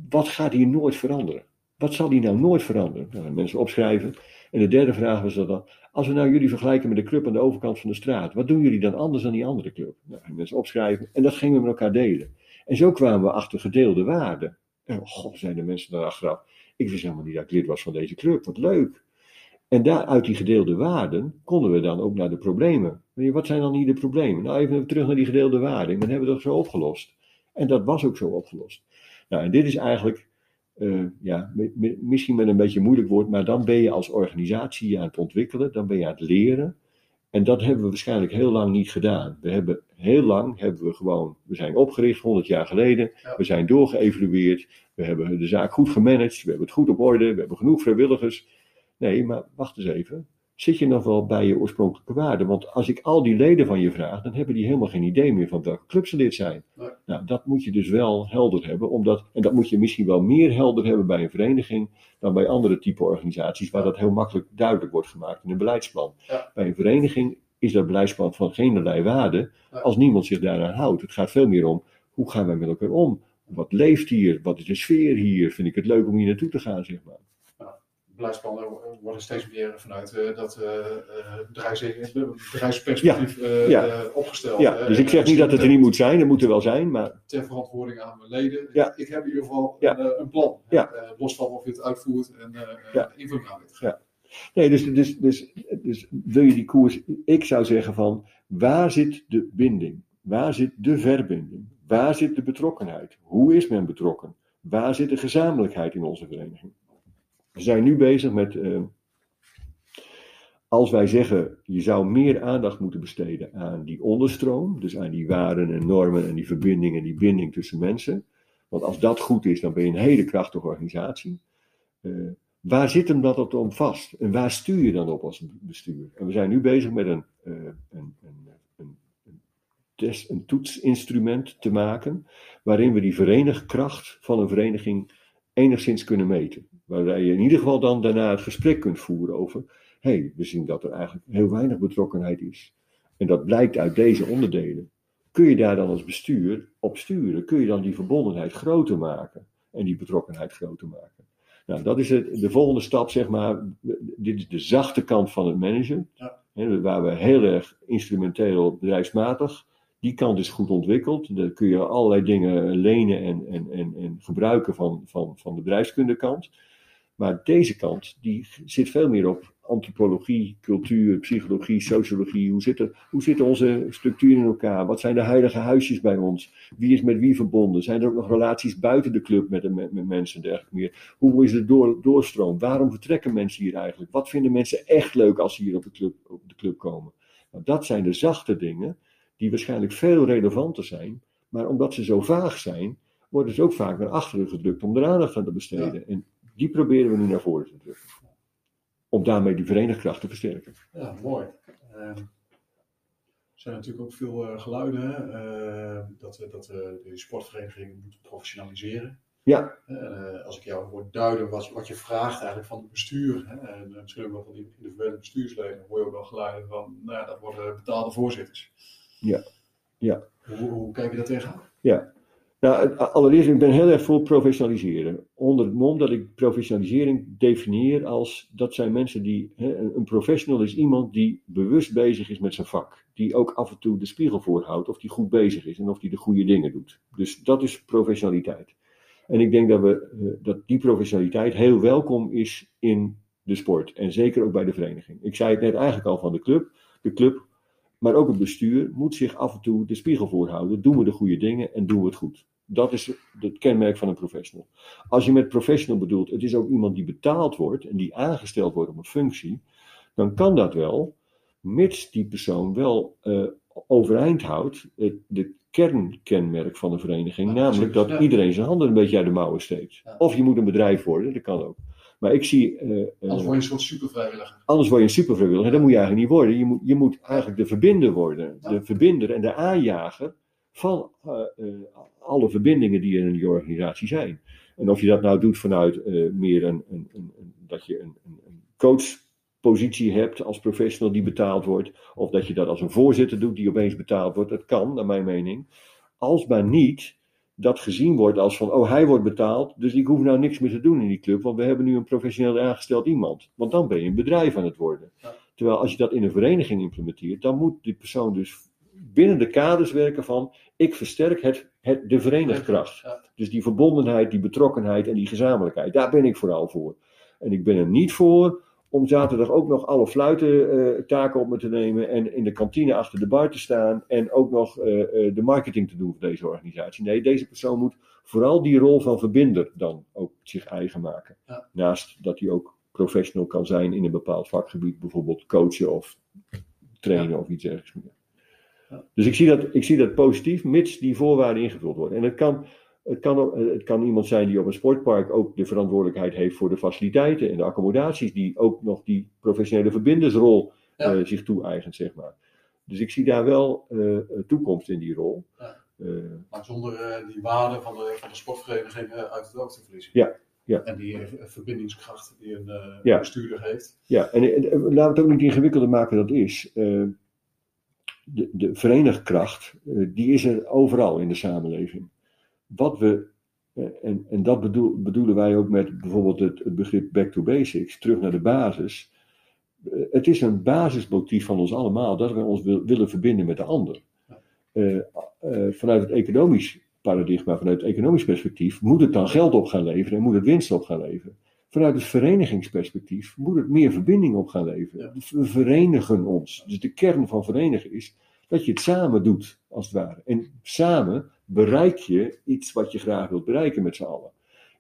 wat gaat hier nooit veranderen? Wat zal hier nou nooit veranderen? Nou, mensen opschrijven. En de derde vraag was dan, als we nou jullie vergelijken met de club aan de overkant van de straat, wat doen jullie dan anders dan die andere club? Nou, mensen opschrijven en dat gingen we met elkaar delen. En zo kwamen we achter gedeelde waarden. En oh, god, zeiden de mensen dan achteraf, ik wist helemaal niet dat ik lid was van deze club, wat leuk. En daar, uit die gedeelde waarden konden we dan ook naar de problemen. Wat zijn dan hier de problemen? Nou, even terug naar die gedeelde waarden. Dan hebben we dat zo opgelost. En dat was ook zo opgelost. Nou, en dit is eigenlijk, uh, ja, misschien met een beetje moeilijk woord, maar dan ben je als organisatie aan het ontwikkelen, dan ben je aan het leren. En dat hebben we waarschijnlijk heel lang niet gedaan. We hebben heel lang hebben we gewoon, we zijn opgericht 100 jaar geleden, we zijn doorgeëvalueerd, we hebben de zaak goed gemanaged, we hebben het goed op orde, we hebben genoeg vrijwilligers. Nee, maar wacht eens even. Zit je nog wel bij je oorspronkelijke waarde? Want als ik al die leden van je vraag, dan hebben die helemaal geen idee meer van welke club ze lid zijn. Nou, dat moet je dus wel helder hebben. Omdat, en dat moet je misschien wel meer helder hebben bij een vereniging dan bij andere type organisaties, waar dat heel makkelijk duidelijk wordt gemaakt in een beleidsplan. Bij een vereniging is dat beleidsplan van geen waarde als niemand zich daaraan houdt. Het gaat veel meer om hoe gaan wij met elkaar om? Wat leeft hier? Wat is de sfeer hier? Vind ik het leuk om hier naartoe te gaan, zeg maar beleidsplannen worden steeds meer vanuit uh, dat uh, bedrijfsperspectief ja. opgesteld. Ja, dus ik zeg niet dat het er niet moet zijn, er moet er wel zijn, maar... Ter verantwoording aan mijn leden. Ja. Ik heb in ieder geval een, een, plan. Los van of je het uitvoert en invulling aan. Nee, dus, dus, dus, dus wil je die koers... Ik zou zeggen van, waar zit de binding? Waar zit de verbinding? Waar zit de betrokkenheid? Hoe is men betrokken? Waar zit de gezamenlijkheid in onze vereniging? We zijn nu bezig met, uh, als wij zeggen, je zou meer aandacht moeten besteden aan die onderstroom, dus aan die waarden en normen en die verbindingen, die binding tussen mensen. Want als dat goed is, dan ben je een hele krachtige organisatie. Uh, waar zit hem dat op vast? En waar stuur je dan op als bestuur? En we zijn nu bezig met een, een, een, een, een, test, een toetsinstrument te maken, waarin we die verenigkracht van een vereniging enigszins kunnen meten. Waarbij je in ieder geval dan daarna het gesprek kunt voeren over, hé, hey, we zien dat er eigenlijk heel weinig betrokkenheid is. En dat blijkt uit deze onderdelen. Kun je daar dan als bestuur op sturen? Kun je dan die verbondenheid groter maken en die betrokkenheid groter maken? Nou, dat is het, de volgende stap, zeg maar. Dit is de zachte kant van het managen. Ja. Hè, waar we heel erg instrumenteel bedrijfsmatig die kant is goed ontwikkeld. Daar kun je allerlei dingen lenen en, en, en, en gebruiken van, van, van de bedrijfskundekant. Maar deze kant die zit veel meer op antropologie, cultuur, psychologie, sociologie. Hoe zitten, hoe zitten onze structuren in elkaar? Wat zijn de heilige huisjes bij ons? Wie is met wie verbonden? Zijn er ook nog relaties buiten de club met, met, met mensen en dergelijke meer? Hoe is de door, doorstroom? Waarom vertrekken mensen hier eigenlijk? Wat vinden mensen echt leuk als ze hier op de club, op de club komen? Nou, dat zijn de zachte dingen die waarschijnlijk veel relevanter zijn. Maar omdat ze zo vaag zijn, worden ze ook vaak naar achteren gedrukt om er aandacht aan te besteden. En die proberen we nu naar voren te drukken. Om daarmee die verenigkracht te versterken. Ja, mooi. Uh, er zijn natuurlijk ook veel uh, geluiden? Uh, dat, dat uh, de sportvereniging moet professionaliseren. Ja. als ik jou hoor duiden wat, wat je vraagt eigenlijk van het bestuur, hè? en misschien ook wel van die individuele bestuursleden, hoor je ook wel geluiden van, nou ja, dat worden betaalde voorzitters. Ja. ja. Hoe, hoe kijk je dat tegenaan? Ja, allereerst, ik ben heel erg voor professionaliseren. Onder het mom dat ik professionalisering definieer als dat zijn mensen die. Hè, een professional is iemand die bewust bezig is met zijn vak. Die ook af en toe de spiegel voorhoudt of die goed bezig is en of die de goede dingen doet. Dus dat is professionaliteit. En ik denk dat, we, eh, dat die professionaliteit heel welkom is in de sport. En zeker ook bij de vereniging. Ik zei het net eigenlijk al van de club. De club maar ook het bestuur moet zich af en toe de spiegel voorhouden. Doen we de goede dingen en doen we het goed? Dat is het kenmerk van een professional. Als je met professional bedoelt, het is ook iemand die betaald wordt en die aangesteld wordt op een functie, dan kan dat wel, mits die persoon wel uh, overeind houdt het de kernkenmerk van de vereniging, namelijk dat iedereen zijn handen een beetje uit de mouwen steekt. Of je moet een bedrijf worden, dat kan ook. Maar ik zie. Uh, anders word je een soort supervrijwilliger. Anders word je een supervrijwilliger. Dat moet je eigenlijk niet worden. Je moet, je moet eigenlijk de verbinder worden. De verbinder en de aanjager van uh, alle verbindingen die er in die organisatie zijn. En of je dat nou doet vanuit meer een, een, een, dat je een, een coachpositie hebt als professional die betaald wordt. Of dat je dat als een voorzitter doet die opeens betaald wordt. Dat kan, naar mijn mening. Als maar niet dat gezien wordt als van, oh hij wordt betaald, dus ik hoef nou niks meer te doen in die club, want we hebben nu een professioneel aangesteld iemand. Want dan ben je een bedrijf aan het worden. Ja. Terwijl als je dat in een vereniging implementeert, dan moet die persoon dus binnen de kaders werken van, ik versterk het, het, de verenigkracht. Ja. Dus die verbondenheid, die betrokkenheid en die gezamenlijkheid, daar ben ik vooral voor. En ik ben er niet voor om zaterdag ook nog alle fluitentaken op me te nemen en in de kantine achter de bar te staan en ook nog eh, eh, de marketing te doen voor deze organisatie. Nee, deze persoon moet vooral die rol van verbinder dan ook zich eigen maken. Ja. Naast dat hij ook professional kan zijn in een bepaald vakgebied, bijvoorbeeld coachen of trainen of iets dergelijks meer. Dus ik zie, dat, ik zie dat positief, mits die voorwaarden ingevuld worden. En het kan, het, kan, het kan iemand zijn die op een sportpark ook de verantwoordelijkheid heeft voor de faciliteiten en de accommodaties, die ook nog die professionele verbindersrol Ja. eh, zich toe-eigent, zeg maar. Dus ik zie daar wel eh, toekomst in die rol. Ja. Eh, Maar zonder die waarde van de, van de sportvereniging uit het oog te verliezen. Ja, ja. En die verbindingskracht die een Ja. bestuurder heeft. Ja, en, en, en laten we het ook niet ingewikkelder maken dan het is. De, de verenigkracht, eh, die is er overal in de samenleving. Wat we, eh, en, en dat bedoel, bedoelen wij ook met bijvoorbeeld het, het begrip back to basics, terug naar de basis. Eh, het is een basismotief van ons allemaal dat we ons wil- willen verbinden met de ander. Vanuit het economisch paradigma, vanuit het economisch perspectief, moet het dan geld op gaan leveren en moet het winst op gaan leveren. Vanuit het verenigingsperspectief moet het meer verbinding op gaan leveren. We verenigen ons. Dus de kern van verenigen is dat je het samen doet, als het ware. En samen bereik je iets wat je graag wilt bereiken met z'n allen.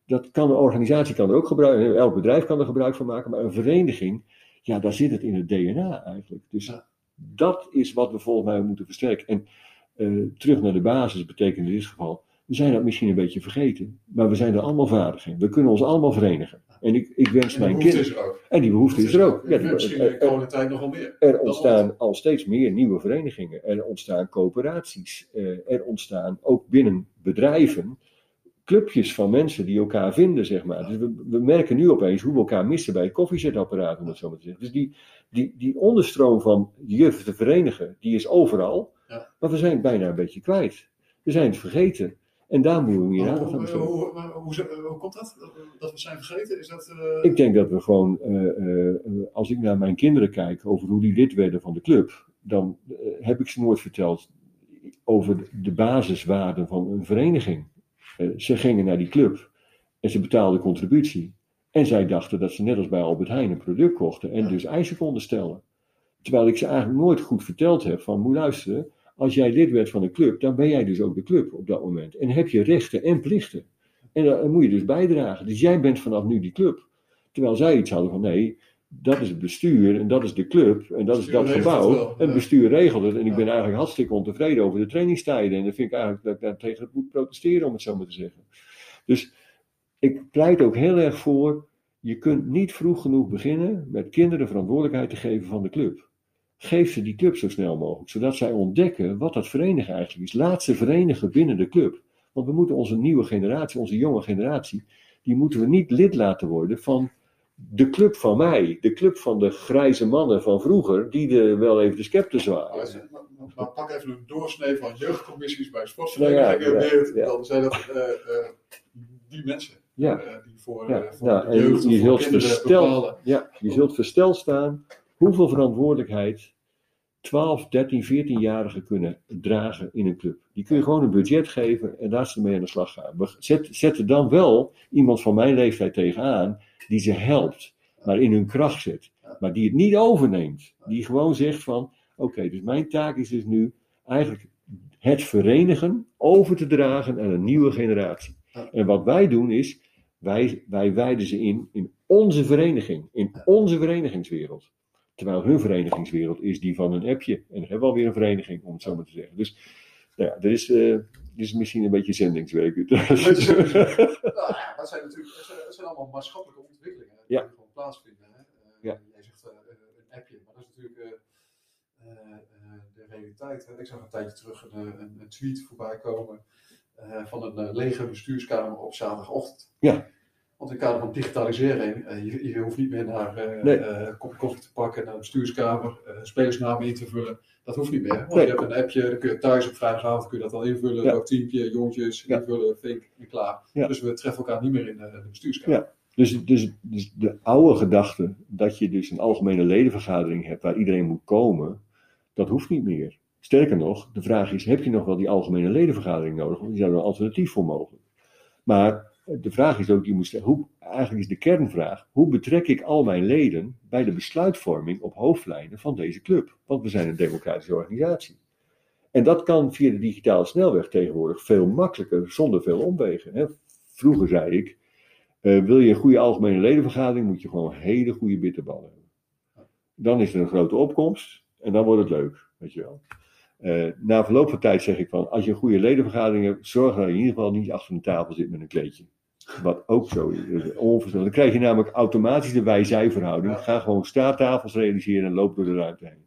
Dat kan een organisatie kan er ook gebruik, elk bedrijf kan er gebruik van maken, maar een vereniging, ja, daar zit het in het DNA eigenlijk. Dus Ja. dat is wat we volgens mij moeten versterken. En eh, terug naar de basis betekent in dit geval, we zijn dat misschien een beetje vergeten, maar we zijn er allemaal vaardig in. We kunnen ons allemaal verenigen. En ik, ik wens En mijn kinderen. er. En die behoefte is er ook. Ja, die- Misschien in de komende tijd nogal meer. er ontstaan al steeds meer nieuwe verenigingen. Er ontstaan coöperaties. Eh, Er ontstaan ook binnen bedrijven clubjes van mensen die elkaar vinden, zeg maar. Dus we, we merken nu opeens hoe we elkaar missen bij het koffiezetapparaat, om het zo maar te zeggen. Dus die, die, die onderstroom van juf te verenigen, die is overal. Ja. Maar we zijn het bijna een beetje kwijt. We zijn het vergeten. En daar moeten we meer Maar aandacht aan hoe, hoe, hoe, hoe, hoe- hoe komt dat? Dat- we zijn vergeten? Is dat... eh, Ik denk dat we gewoon, eh, eh, als ik naar mijn kinderen kijk over hoe die lid werden van de club, dan heb ik ze nooit verteld over de- de basiswaarden van een vereniging. Ze gingen naar die club en ze betaalden contributie. En zij dachten dat ze net als bij Albert Heijn een product kochten en Ja. dus eisen konden stellen. Terwijl ik ze eigenlijk nooit goed verteld heb van, moet luisteren, als jij lid werd van een club, dan ben jij dus ook de club op dat moment. En heb je rechten en plichten. En dan moet je dus bijdragen. Dus jij bent vanaf nu die club. Terwijl zij iets hadden van nee, dat is het bestuur en dat is de club en dat is dat gebouw. het wel, En het bestuur regelt het. En ik Ja. ben eigenlijk hartstikke ontevreden over de trainingstijden. En dan vind ik eigenlijk dat ik daar tegen moet protesteren, om het zo maar te zeggen. Dus ik pleit ook heel erg voor, je kunt niet vroeg genoeg beginnen met kinderen verantwoordelijkheid te geven van de club. Geef ze die club zo snel mogelijk, zodat zij ontdekken wat dat verenigen eigenlijk is. Laat ze verenigen binnen de club. Want we moeten onze nieuwe generatie, onze jonge generatie, die moeten we niet lid laten worden van de club van mij. De club van de grijze mannen van vroeger, die de, wel even de scepter zwaaien. Maar, maar- maar pak even een doorsnee van jeugdcommissies bij sportverenigingen. Nou ja, ja, weer. ja. Dan zijn dat eh, eh, die mensen. Ja. eh, die voor, Ja, voor nou, de en jeugd je voor zult, ja, je zult versteld staan hoeveel verantwoordelijkheid 12, 13, 14-jarigen kunnen dragen in een club. Die kun je gewoon een budget geven en daar ze mee aan de slag gaan. We- Zet, zet er dan wel iemand van mijn leeftijd tegenaan die ze helpt, maar in hun kracht zet. Maar die het niet overneemt. Die gewoon zegt van, oké, dus mijn taak is dus nu eigenlijk het verenigen over te dragen aan een nieuwe generatie. En wat wij doen is, wij, wij wijden ze in in onze vereniging, in onze verenigingswereld. Terwijl hun verenigingswereld is die van een appje. En dan hebben we alweer een vereniging, om het zo maar te zeggen. Dus nou ja, er is, eh, dit is misschien een beetje zendingswerk. Nou ja, dat [LAUGHS] zijn natuurlijk dat zijn, allemaal maatschappelijke ontwikkelingen die Ja. gewoon plaatsvinden. Hè? Eh, Ja. Jij zegt eh, een appje, maar dat is natuurlijk de realiteit. Hè? Ik zag een tijdje terug een, een, tweet voorbij komen van een lege bestuurskamer op zaterdagochtend. Ja. Want in het kader van digitalisering, uh, je, je, hoeft niet meer naar uh, Nee. een kopje koffie te pakken, naar de bestuurskamer, spelersnamen in te vullen. Dat hoeft niet meer. Want Nee. je hebt een appje, dan kun je thuis op vrijdagavond kun je dat al invullen. Ja. Welk teampje, jongetje, Ja. invullen, vink en klaar. Ja. Dus we treffen elkaar niet meer in de, de bestuurskamer. Ja. Dus, dus, dus de oude gedachte dat je dus een algemene ledenvergadering hebt waar iedereen moet komen, dat hoeft niet meer. Sterker nog, de vraag is: heb je nog wel die algemene ledenvergadering nodig? Want die zou er een alternatief voor mogelijk. Maar de vraag is ook, hoe, eigenlijk is de kernvraag: hoe betrek ik al mijn leden bij de besluitvorming op hoofdlijnen van deze club? Want we zijn een democratische organisatie. En dat kan via de digitale snelweg tegenwoordig veel makkelijker, zonder veel omwegen. Hè. Vroeger zei ik. Uh, wil je een goede algemene ledenvergadering, moet je gewoon hele goede bitterballen hebben. Dan is er een grote opkomst en dan wordt het leuk, weet je wel. Uh, na verloop van tijd zeg ik van, als je een goede ledenvergadering hebt, zorg dat je in ieder geval niet achter een tafel zit met een kleedje. Wat ook zo is. Dan krijg je namelijk automatisch de wij-zij-verhouding. Ja. Ga gewoon staattafels realiseren en loop door de ruimte heen.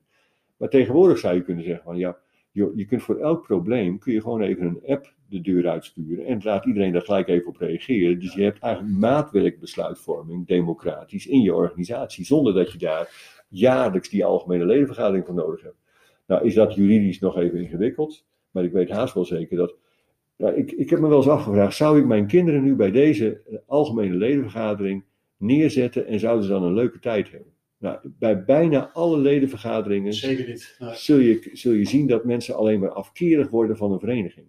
Maar tegenwoordig zou je kunnen zeggen van, ja, je, je kunt voor elk probleem, kun je gewoon even een app de deur uitsturen. En laat iedereen daar gelijk even op reageren. Dus je hebt eigenlijk maatwerkbesluitvorming, democratisch, in je organisatie. Zonder dat je daar jaarlijks die algemene ledenvergadering voor nodig hebt. Nou is dat juridisch nog even ingewikkeld. Maar ik weet haast wel zeker dat... Nou, ik, ik heb me wel eens afgevraagd, zou ik mijn kinderen nu bij deze algemene ledenvergadering neerzetten en zouden ze dan een leuke tijd hebben? Nou, bij bijna alle ledenvergaderingen Zeker niet. Nee. zul je, zul je zien dat mensen alleen maar afkerig worden van een vereniging.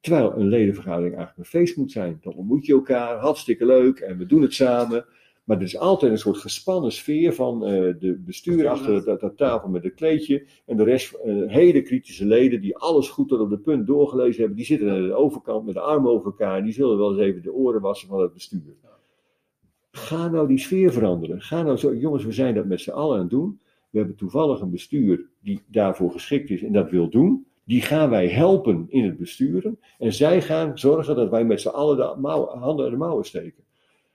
Terwijl een ledenvergadering eigenlijk een feest moet zijn. Dan ontmoet je elkaar, hartstikke leuk en we doen het samen. Maar er is altijd een soort gespannen sfeer van uh, de bestuur achter dat, dat, tafel met een kleedje. En de rest, uh, hele kritische leden die alles goed tot op de punt doorgelezen hebben. Die zitten aan de overkant met de armen over elkaar. En die zullen wel eens even de oren wassen van het bestuur. Ga nou die sfeer veranderen. Ga nou zo, jongens, we zijn dat met z'n allen aan het doen. We hebben toevallig een bestuur die daarvoor geschikt is en dat wil doen. Die gaan wij helpen in het besturen. En zij gaan zorgen dat wij met z'n allen de mouwen, handen in de mouwen steken.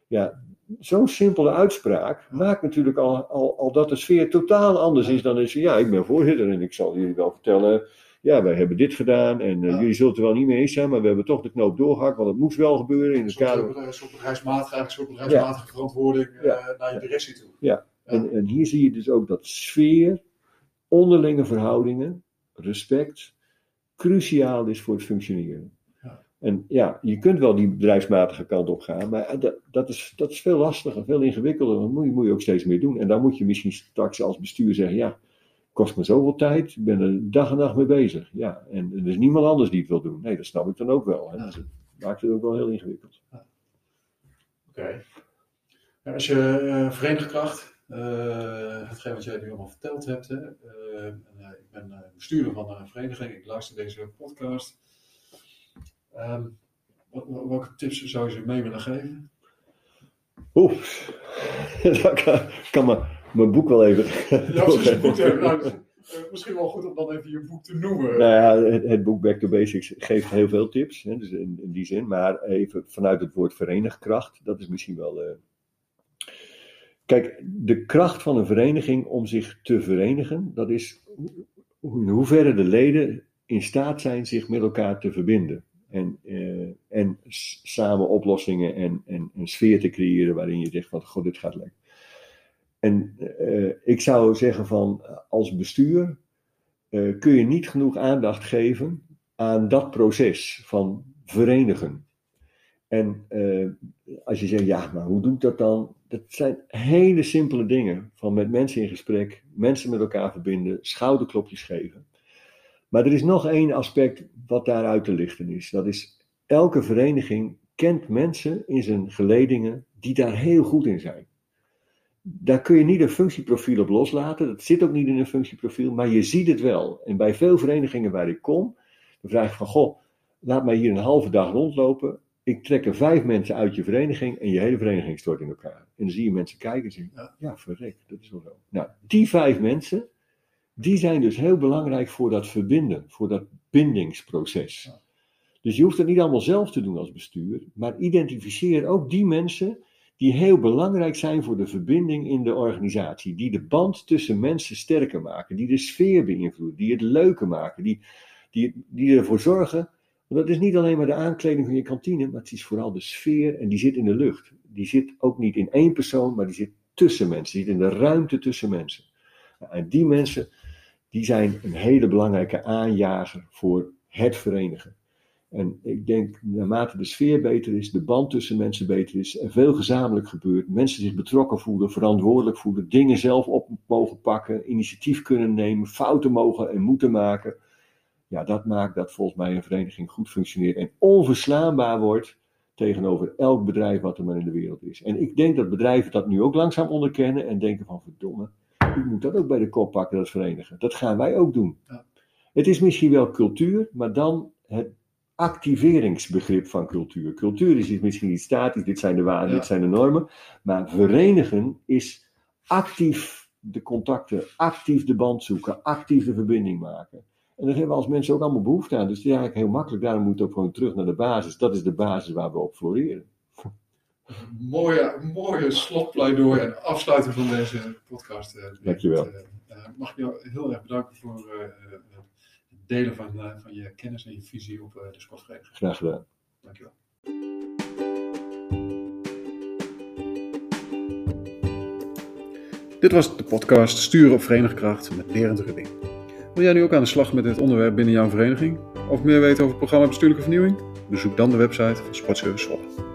Ja, zo'n simpele uitspraak maakt natuurlijk al, al, al dat de sfeer totaal anders is dan is. Ja, ik ben voorzitter en ik zal jullie wel vertellen. Ja, wij hebben dit gedaan en uh, Ja. jullie zullen het er wel niet mee eens zijn, maar we hebben toch de knoop doorgehakt, want het moest wel gebeuren in het kader. een soort bedrijfsmatige, een soort bedrijfsmatige verantwoording eh, naar je directie toe. Ja. En, en hier zie je dus ook dat sfeer, onderlinge verhoudingen, respect, cruciaal is voor het functioneren. En ja, je kunt wel die bedrijfsmatige kant op gaan, maar dat, dat, is, dat is veel lastiger, veel ingewikkelder. Dat moet je, moet je ook steeds meer doen. En dan moet je misschien straks als bestuur zeggen, ja, kost me zoveel tijd, ik ben er dag en nacht mee bezig. Ja, en er is niemand anders die het wil doen. Nee, dat snap ik dan ook wel. Hè. Ja. Dus het maakt het ook wel heel ingewikkeld. Oké. Ja, als je eh verenigkracht, eh hetgeen wat jij nu allemaal verteld hebt, hè, eh, en, eh, ik ben eh, bestuurder van een vereniging, ik luister deze podcast. Ehm, wat- wat- welke tips zou je ze mee willen geven? Oeh, [LAUGHS] dat kan, kan maar mijn boek wel even. [LAUGHS] Ja, [LAUGHS] boek nou, eh, misschien wel goed om dan even je boek te noemen. Nou ja, het, het boek Back to Basics geeft heel veel tips, hè, dus in, in die zin. Maar even vanuit het woord verenigkracht, dat is misschien wel. eh, Kijk, de kracht van een vereniging om zich te verenigen, dat is hoe- in hoeverre de leden in staat zijn zich met elkaar te verbinden. En, eh, en samen oplossingen en, en een sfeer te creëren waarin je zegt van, god, dit gaat lekker. En eh, ik zou zeggen van, als bestuur eh, kun je niet genoeg aandacht geven aan dat proces van verenigen. En eh, als je zegt, ja, maar hoe doe ik dat dan? Dat zijn hele simpele dingen. Van met mensen in gesprek, mensen met elkaar verbinden, schouderklopjes geven. Maar er is nog één aspect wat daaruit te lichten is. Dat is, elke vereniging kent mensen in zijn geledingen die daar heel goed in zijn. Daar kun je niet een functieprofiel op loslaten. Dat zit ook niet in een functieprofiel, maar je ziet het wel. En bij veel verenigingen waar ik kom, dan vraag ik van, goh, laat mij hier een halve dag rondlopen. Ik trek er vijf mensen uit je vereniging en je hele vereniging stort in elkaar. En dan zie je mensen kijken en zeggen, Ja. verrek, dat is wel zo. Nou, die vijf mensen, die zijn dus heel belangrijk voor dat verbinden, voor dat bindingsproces. Ja. Dus je hoeft het niet allemaal zelf te doen als bestuur, maar identificeer ook die mensen die heel belangrijk zijn voor de verbinding in de organisatie, die de band tussen mensen sterker maken, die de sfeer beïnvloeden, die het leuker maken, die, die, die ervoor zorgen, Want dat is niet alleen maar de aankleding van je kantine, maar het is vooral de sfeer en die zit in de lucht. Die zit ook niet in één persoon, maar die zit tussen mensen, die zit in de ruimte tussen mensen. En die mensen, die zijn een hele belangrijke aanjager voor het verenigen. En ik denk, naarmate de sfeer beter is, de band tussen mensen beter is, en veel gezamenlijk gebeurt, mensen zich betrokken voelen, verantwoordelijk voelen, dingen zelf op mogen pakken, initiatief kunnen nemen, fouten mogen en moeten maken. Ja, dat maakt dat volgens mij een vereniging goed functioneert en onverslaanbaar wordt tegenover elk bedrijf wat er maar in de wereld is. En ik denk dat bedrijven dat nu ook langzaam onderkennen en denken van verdomme, ik moet dat ook bij de kop pakken, dat verenigen. Dat gaan wij ook doen. Ja. Het is misschien wel cultuur, maar dan het activeringsbegrip van cultuur. Cultuur is misschien niet statisch, dit zijn de waarden, Ja. dit zijn de normen. Maar verenigen is actief de contacten, actief de band zoeken, actief de verbinding maken. En daar hebben we als mensen ook allemaal behoefte aan. Dus het is eigenlijk heel makkelijk. Daarom moet het ook gewoon terug naar de basis. Dat is de basis waar we op floreren. Mooie, mooie slotpleidooi en afsluiting van deze podcast. Dirk. Dankjewel. Eh, eh, mag ik jou heel erg bedanken voor eh, eh, het delen van, van je kennis en je visie op eh, de sportvereniging. Graag gedaan. Dankjewel. Dit was de podcast Sturen op Verenigkracht met Berend Rubbing. Wil jij nu ook aan de slag met dit onderwerp binnen jouw vereniging? Of meer weten over het programma Bestuurlijke Vernieuwing? Bezoek dan de website van Sportservice Zwolle.